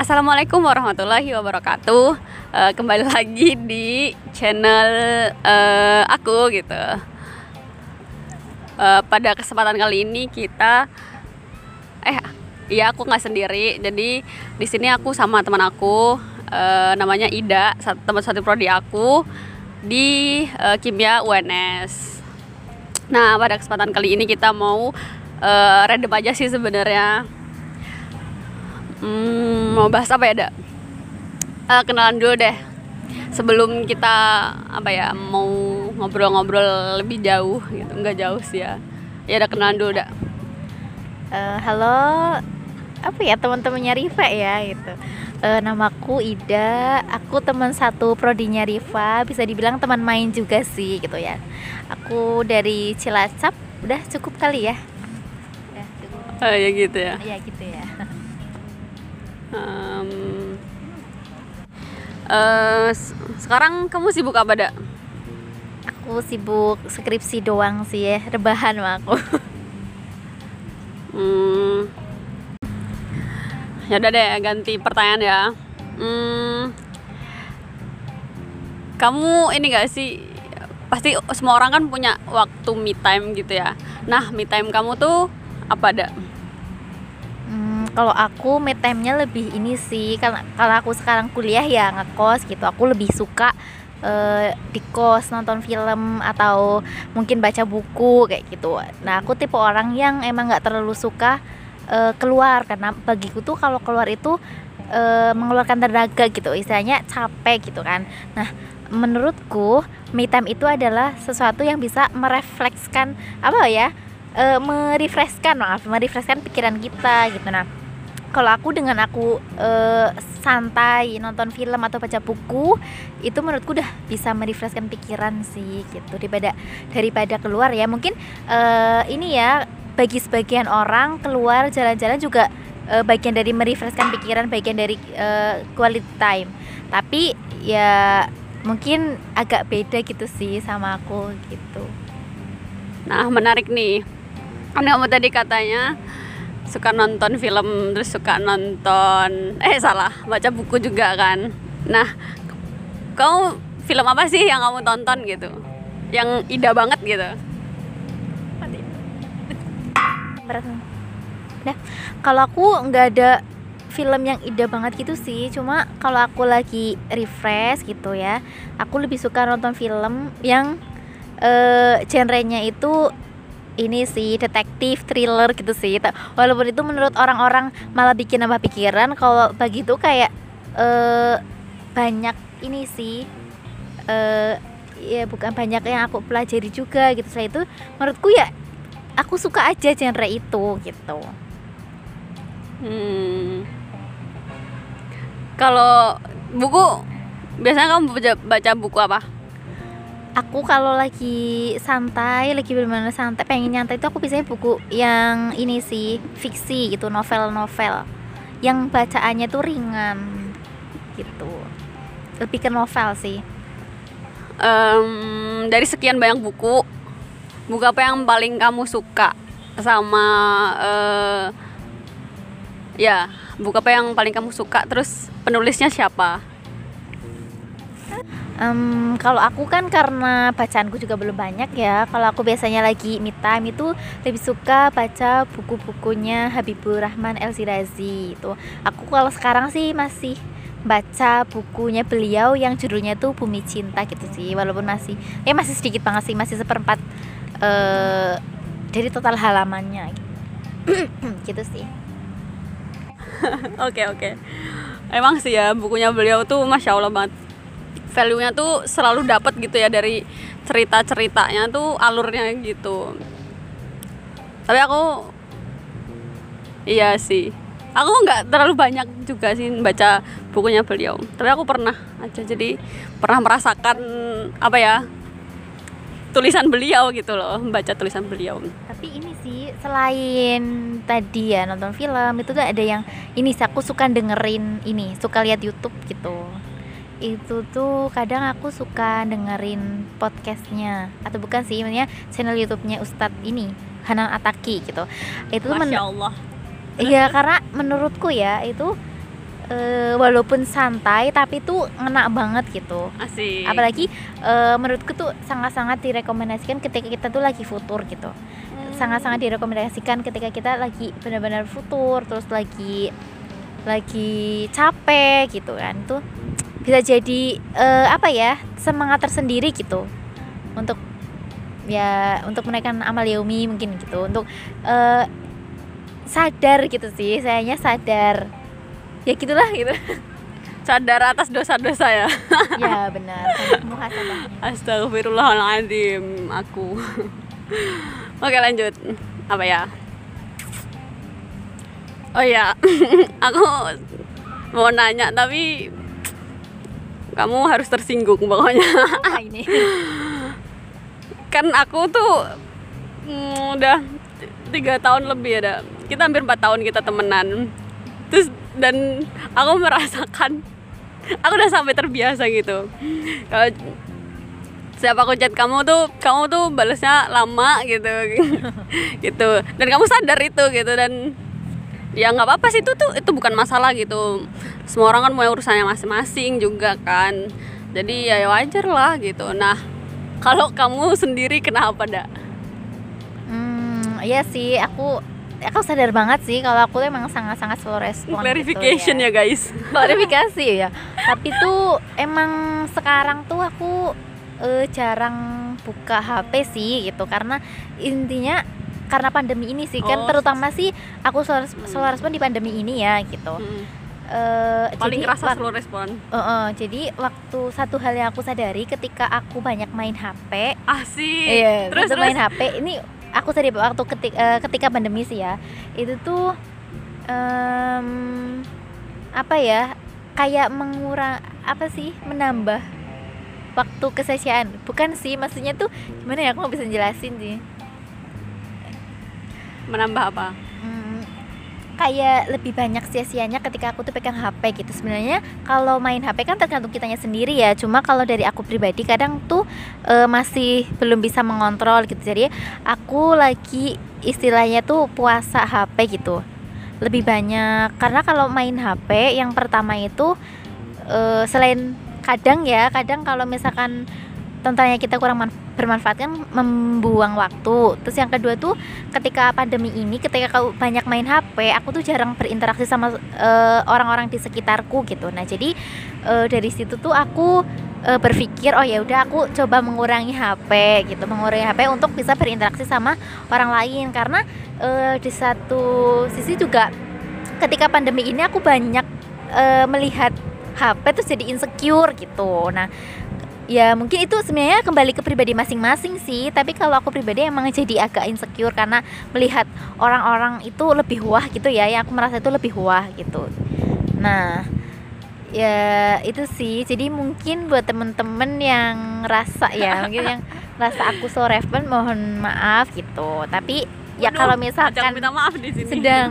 Assalamualaikum warahmatullahi wabarakatuh. Uh, kembali lagi di channel uh, aku gitu. Uh, pada kesempatan kali ini kita, eh, iya aku nggak sendiri. Jadi di sini aku sama teman aku, uh, namanya Ida, teman satu prodi aku di uh, kimia UNS. Nah pada kesempatan kali ini kita mau uh, random aja sih sebenarnya. Hmm, mau bahas apa ya dak? Uh, kenalan dulu deh. Sebelum kita apa ya mau ngobrol-ngobrol lebih jauh gitu. Nggak jauh sih ya. Ya ada kenalan dulu dak. Uh, halo. Apa ya teman-temannya Riva ya gitu. Uh, namaku Ida. Aku teman satu prodinya Riva. Bisa dibilang teman main juga sih gitu ya. Aku dari Cilacap. Udah cukup kali ya. Oh, ya gitu ya. Ya gitu ya. Um, uh, sekarang kamu sibuk apa dak? Aku sibuk skripsi doang sih ya rebahan sama aku. Hmm. ya udah deh ganti pertanyaan ya. Hmm, kamu ini gak sih pasti semua orang kan punya waktu me time gitu ya. Nah me time kamu tuh apa dak? Kalau aku me time-nya lebih ini sih. Karena kalau aku sekarang kuliah ya ngekos gitu. Aku lebih suka uh, di kos nonton film atau mungkin baca buku kayak gitu. Nah aku tipe orang yang emang nggak terlalu suka uh, keluar. Karena bagiku tuh kalau keluar itu uh, mengeluarkan tenaga gitu. Istilahnya capek gitu kan. Nah menurutku me time itu adalah sesuatu yang bisa mereflekskan apa ya e, merefreshkan maaf merefreshkan pikiran kita gitu. Nah kalau aku dengan aku uh, santai nonton film atau baca buku itu menurutku udah bisa merefreshkan pikiran sih gitu. Daripada daripada keluar ya. Mungkin uh, ini ya bagi sebagian orang keluar jalan-jalan juga uh, bagian dari merefreshkan pikiran bagian dari uh, quality time. Tapi ya mungkin agak beda gitu sih sama aku gitu. Nah menarik nih kan kamu tadi katanya? Suka nonton film terus suka nonton eh salah baca buku juga kan. Nah kamu film apa sih yang kamu tonton gitu? Yang ida banget gitu? Nah kalau aku nggak ada film yang ida banget gitu sih. Cuma kalau aku lagi refresh gitu ya aku lebih suka nonton film yang uh, genrenya itu ini sih detektif thriller gitu sih. Walaupun itu menurut orang-orang malah bikin nambah pikiran kalau bagi itu kayak uh, banyak ini sih uh, ya bukan banyak yang aku pelajari juga gitu. Setelah itu menurutku ya aku suka aja genre itu gitu. Hmm. kalau buku biasanya kamu baca buku apa aku kalau lagi santai lagi benar-benar santai pengen nyantai itu aku biasanya buku yang ini sih fiksi gitu novel-novel. Yang bacaannya tuh ringan gitu. Lebih ke novel sih. Um, dari sekian banyak buku buku apa yang paling kamu suka sama uh, ya buku apa yang paling kamu suka? Terus penulisnya siapa Um, kalau aku kan karena bacaanku juga belum banyak ya. Kalau aku biasanya lagi me time itu lebih suka baca buku-bukunya Habibur Rahman El Sirazi itu. Aku kalau sekarang sih masih baca bukunya beliau yang judulnya tuh Bumi Cinta gitu sih. Walaupun masih eh masih sedikit banget sih, masih seperempat uh, dari total halamannya gitu sih. Oke oke. Okay, okay. Emang sih ya bukunya beliau tuh masya Allah banget value-nya tuh selalu dapat gitu ya dari cerita-ceritanya tuh alurnya gitu. Tapi aku iya sih. Aku nggak terlalu banyak juga sih baca bukunya beliau. Tapi aku pernah aja jadi pernah merasakan apa ya tulisan beliau gitu loh baca tulisan beliau. Tapi ini sih selain tadi ya nonton film itu tuh ada yang ini sih aku suka dengerin ini suka lihat YouTube gitu itu tuh kadang aku suka dengerin podcastnya atau bukan sih maksudnya channel YouTube-nya Ustadz ini Hanan Ataki gitu itu men- Masya Allah Iya karena menurutku ya itu eh, walaupun santai tapi tuh ngena banget gitu. asik Apalagi eh, menurutku tuh sangat-sangat direkomendasikan ketika kita tuh lagi futur gitu. Sangat-sangat direkomendasikan ketika kita lagi benar-benar futur terus lagi lagi capek gitu kan. Tuh bisa jadi eh, apa ya? semangat tersendiri gitu. Untuk ya untuk menaikkan amal yaumi mungkin gitu. Untuk eh, sadar gitu sih sayanya sadar. Ya gitulah gitu. Sadar atas dosa-dosa ya. Ya benar. Astagfirullahaladzim aku. Oke lanjut. Apa ya? Oh ya Aku mau nanya tapi Kamu harus tersinggung pokoknya. Apa ini. Kan aku tuh mm, Udah tiga tahun lebih ada. Kita hampir empat tahun kita temenan. Terus dan aku merasakan Aku udah sampai terbiasa gitu. Kalau siapa aku chat kamu tuh kamu tuh balasnya lama gitu. Gitu. Dan kamu sadar itu gitu dan ya nggak apa-apa sih itu tuh itu bukan masalah gitu. Semua orang kan punya urusannya masing-masing juga kan. Jadi ya wajar lah gitu. Nah kalau kamu sendiri kenapa dak? Hmm iya sih aku aku sadar banget sih kalau aku tuh emang sangat-sangat slow respon clarification gitu, ya. Guys. Klarifikasi ya. Tapi tuh emang sekarang tuh aku eh, jarang buka HP sih gitu. Karena intinya karena pandemi ini sih kan. Oh. terutama sih aku slow, slow respon di pandemi ini ya gitu. Hmm, Eh, paling jadi kerasa slow respon. Eh, eh, jadi waktu satu hal yang aku sadari ketika aku banyak main HP asik. Iya, terus terus? main HP ini aku sadari waktu ketika ketika pandemi sih ya itu tuh em, apa ya kayak mengurang apa sih menambah waktu kesaksian bukan sih maksudnya tuh gimana ya aku nggak bisa jelasin sih menambah apa? Hmm, kayak lebih banyak sia-sianya ketika aku tuh pegang HP gitu. Sebenarnya kalau main HP kan tergantung kitanya sendiri ya. Cuma kalau dari aku pribadi kadang tuh eh, masih belum bisa mengontrol gitu. Jadi aku lagi istilahnya tuh puasa HP gitu. Lebih banyak. Karena kalau main HP yang pertama itu eh, selain kadang ya kadang kalau misalkan tontonannya kita kurang man- bermanfaat kan membuang waktu. Terus yang kedua tuh ketika pandemi ini ketika kau banyak main HP aku tuh jarang berinteraksi sama eh, orang-orang di sekitarku gitu. Nah jadi eh, dari situ tuh aku eh, berpikir oh ya udah aku coba mengurangi HP gitu. Mengurangi HP untuk bisa berinteraksi sama orang lain. Karena eh, di satu sisi juga ketika pandemi ini aku banyak eh, melihat HP tuh jadi insecure gitu. Nah ya mungkin itu sebenarnya kembali ke pribadi masing-masing sih. Tapi kalau aku pribadi emang jadi agak insecure karena melihat orang-orang itu lebih wah gitu ya yang aku merasa itu lebih wah gitu. Nah ya itu sih. Jadi mungkin buat temen-temen yang rasa ya mungkin yang rasa aku so respon mohon maaf gitu. Tapi ya Waduh, kalau jangan misalkan minta maaf di sini. sedang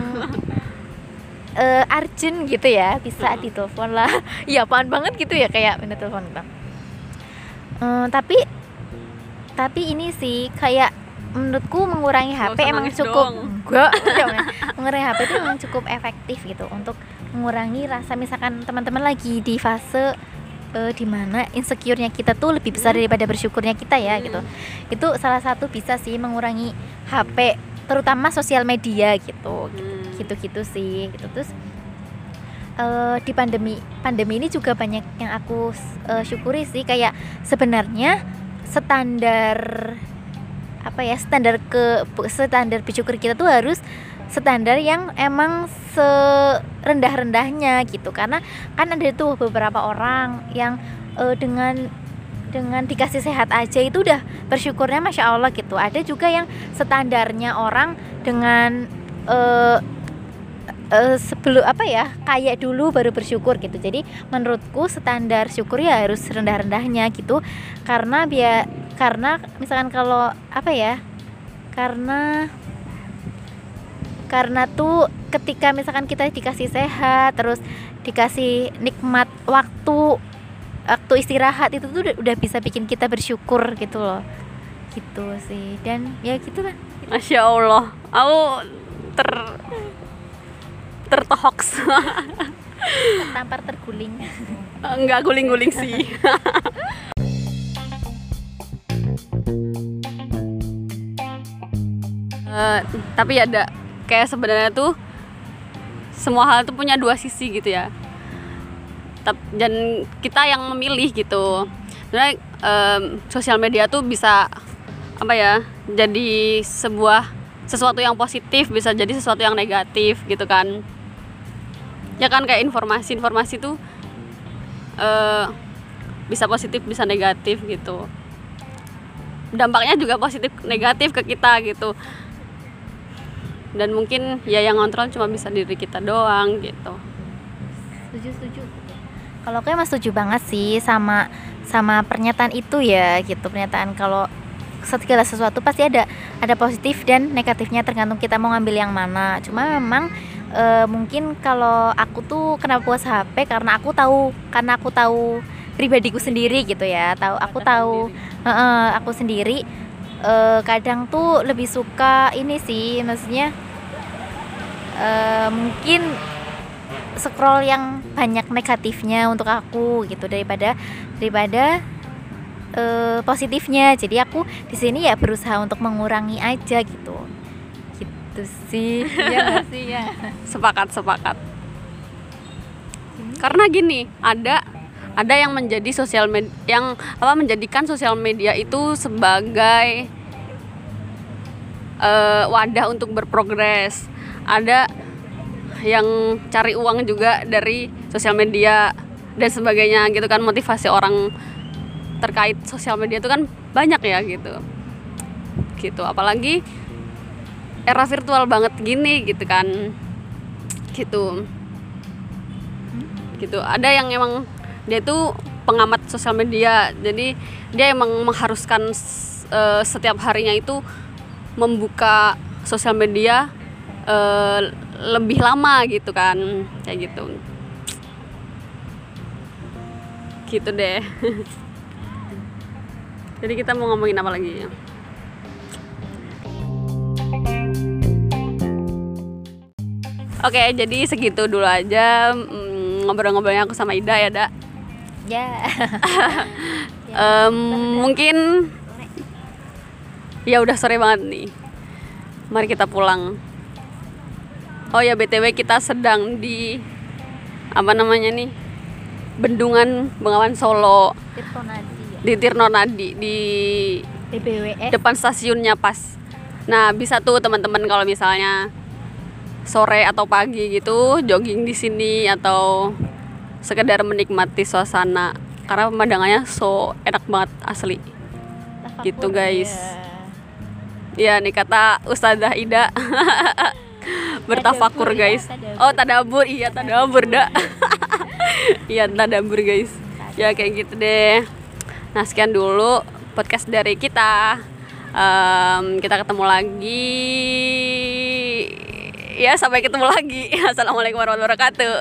eh urgent gitu ya bisa ditelepon lah. Ya apaan banget gitu ya kayak minta telepon gitu Eh, tapi tapi ini sih kayak menurutku mengurangi HP emang cukup dong. enggak mengurangi HP itu emang cukup efektif gitu untuk mengurangi rasa misalkan teman-teman lagi di fase eh, di mana insecure-nya kita tuh lebih besar Hmm. daripada bersyukurnya kita ya gitu itu salah satu bisa sih mengurangi HP terutama sosial media gitu Hmm. gitu-gitu sih gitu terus eh, di pandemi pandemi ini juga banyak yang aku eh, syukuri sih. Kayak sebenarnya standar apa ya standar ke standar bersyukur kita tuh harus standar yang emang serendah-rendahnya gitu. Karena kan ada tuh beberapa orang yang eh, dengan dengan dikasih sehat aja itu udah bersyukurnya masya Allah gitu. Ada juga yang standarnya orang dengan eh eh, sebelum apa ya kayak dulu baru bersyukur gitu. Jadi menurutku standar syukur ya harus rendah-rendahnya gitu. Karena biar karena misalkan kalau apa ya karena karena tuh ketika misalkan kita dikasih sehat terus dikasih nikmat waktu waktu istirahat itu tuh udah bisa bikin kita bersyukur gitu loh. Gitu sih. Dan ya gitu lah. Masya Allah, aku ter tertohoks. tampar terguling Enggak guling-guling sih. Eh, tapi ada kayak sebenarnya tuh semua hal tuh punya dua sisi gitu ya. Dan kita yang memilih gitu. Sebenarnya em, sosial media tuh bisa apa ya? Jadi sebuah sesuatu yang positif, bisa jadi sesuatu yang negatif gitu kan. Ya kan kayak informasi-informasi tuh eh, bisa positif bisa negatif gitu. Dampaknya juga positif negatif ke kita gitu. Dan mungkin ya yang ngontrol cuma bisa diri kita doang gitu. Setuju setuju. Kalau aku emang setuju banget sih sama sama pernyataan itu ya gitu. Pernyataan kalau segala sesuatu pasti ada ada positif dan negatifnya tergantung kita mau ngambil yang mana. Cuma memang e, mungkin kalau aku tuh kenapa puasa HP karena aku tahu karena aku tahu pribadiku sendiri gitu ya tahu aku tahu Heeh, aku sendiri eh, kadang tuh lebih suka ini sih maksudnya eh, mungkin scroll yang banyak negatifnya untuk aku gitu daripada daripada eh, positifnya. Jadi aku di sini ya berusaha untuk mengurangi aja gitu gitu sih. Ya nggak sih? Ya sepakat sepakat. Karena gini ada ada yang menjadi sosial media yang apa menjadikan sosial media itu sebagai eh, wadah untuk berprogres. Ada yang cari uang juga dari sosial media dan sebagainya gitu kan motivasi orang terkait sosial media itu kan banyak ya gitu. Gitu apalagi era virtual banget gini gitu kan. Gitu. Gitu. Ada yang emang dia itu pengamat sosial media. Jadi dia emang mengharuskan eh, setiap harinya itu membuka sosial media eh, lebih lama gitu kan. Kayak gitu. Gitu deh. Jadi kita mau ngomongin apa lagi Oke, jadi segitu dulu aja mm, ngobrol-ngobrolnya aku sama Ida ya, Dak. ya Em, mungkin ya udah sore banget nih. Mari kita pulang. Oh ya BTW kita sedang di apa namanya nih? Bendungan Bengawan Solo Nadi ya di Tirnonadi di TBWS depan stasiunnya pas. Nah, bisa tuh teman-teman kalau misalnya sore atau pagi gitu jogging di sini atau sekedar menikmati suasana karena pemandangannya so enak banget asli. gitu, guys. Ya, nih kata Ustazah Ida bertafakur ya, guys. Oh, tadabur. Iya, tadabur, Dak. Iya, tadabur guys. Ya kayak gitu deh. Nah, sekian dulu podcast dari kita. Em, kita ketemu lagi. Ya, sampai ketemu lagi. Assalamualaikum warahmatullahi wabarakatuh.